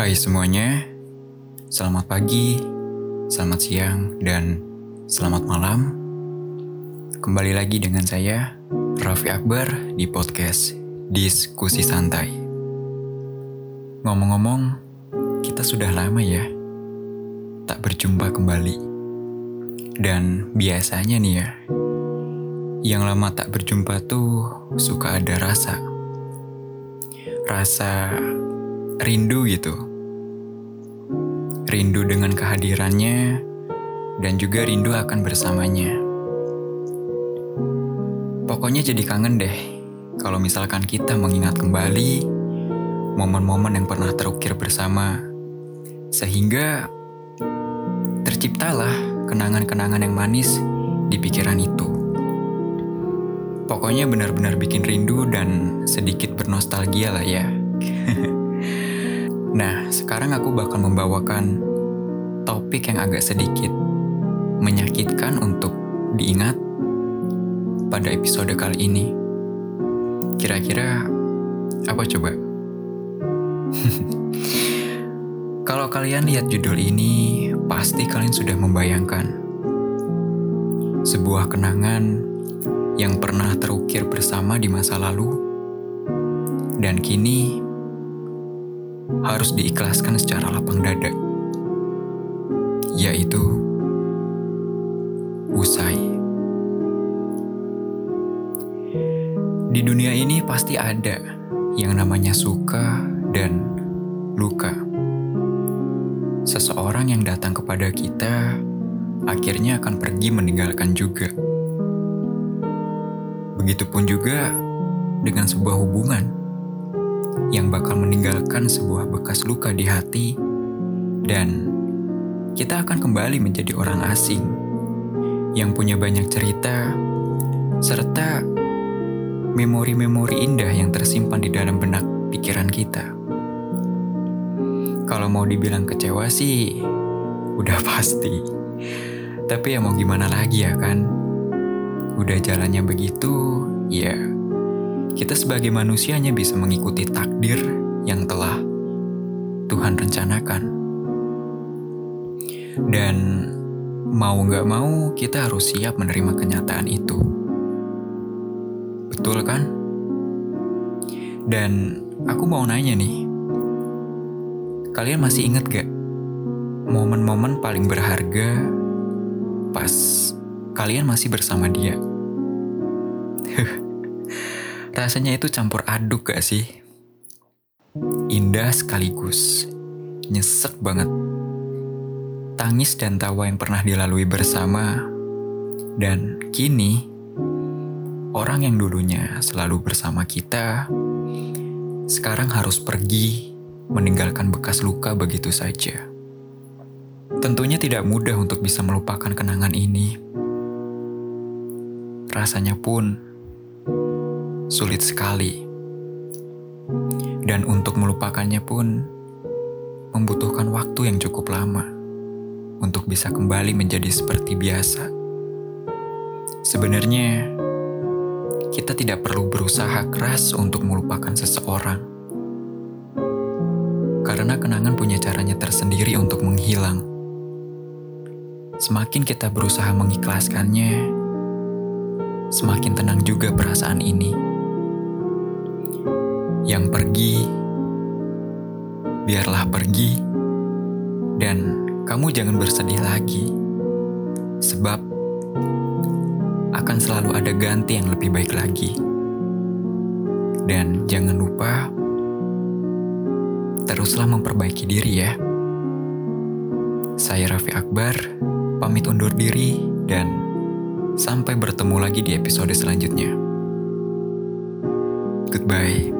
Hai semuanya, selamat pagi, selamat siang, dan selamat malam. Kembali lagi dengan saya, Raffi Akbar, di podcast Diskusi Santai. Ngomong-ngomong, kita sudah lama ya tak berjumpa kembali. Dan biasanya nih ya, yang lama tak berjumpa tuh suka ada rasa. Rasa rindu gitu. Rindu dengan kehadirannya dan juga rindu akan bersamanya. Pokoknya jadi kangen deh kalau misalkan kita mengingat kembali momen-momen yang pernah terukir bersama sehingga terciptalah kenangan-kenangan yang manis di pikiran itu. Pokoknya benar-benar bikin rindu dan sedikit bernostalgia lah ya. nah, sekarang aku bakal membawakan topik yang agak sedikit menyakitkan untuk diingat pada episode kali ini. Kira-kira apa coba? Kalau kalian lihat judul ini, pasti kalian sudah membayangkan sebuah kenangan yang pernah terukir bersama di masa lalu dan kini harus diikhlaskan secara lapang dada, yaitu usai. Di dunia ini pasti ada yang namanya suka dan luka. Seseorang yang datang kepada kita akhirnya akan pergi meninggalkan juga. Begitupun juga dengan sebuah hubungan yang bakal meninggalkan sebuah bekas luka di hati dan kita akan kembali menjadi orang asing yang punya banyak cerita serta memori-memori indah yang tersimpan di dalam benak pikiran kita. Kalau mau dibilang kecewa sih, udah pasti. Tapi ya mau gimana lagi ya kan? udah jalannya begitu, ya kita sebagai manusianya bisa mengikuti takdir yang telah Tuhan rencanakan. Dan mau gak mau kita harus siap menerima kenyataan itu. Betul kan? Dan aku mau nanya nih, kalian masih inget gak momen-momen paling berharga pas kalian masih bersama dia? Rasanya itu campur aduk gak sih? Indah sekaligus, nyesek banget. Tangis dan tawa yang pernah dilalui bersama, dan kini orang yang dulunya selalu bersama kita, sekarang harus pergi meninggalkan bekas luka begitu saja. Tentunya tidak mudah untuk bisa melupakan kenangan ini. Rasanya pun sulit sekali. Dan untuk melupakannya pun membutuhkan waktu yang cukup lama untuk bisa kembali menjadi seperti biasa. Sebenarnya, kita tidak perlu berusaha keras untuk melupakan seseorang. Karena kenangan punya caranya tersendiri untuk menghilang. Semakin kita berusaha mengikhlaskannya, semakin tenang juga perasaan ini yang pergi, biarlah pergi, dan kamu jangan bersedih lagi, sebab akan selalu ada ganti yang lebih baik lagi. Dan jangan lupa, teruslah memperbaiki diri ya. Saya Raffi Akbar, pamit undur diri, dan sampai bertemu lagi di episode selanjutnya. Goodbye.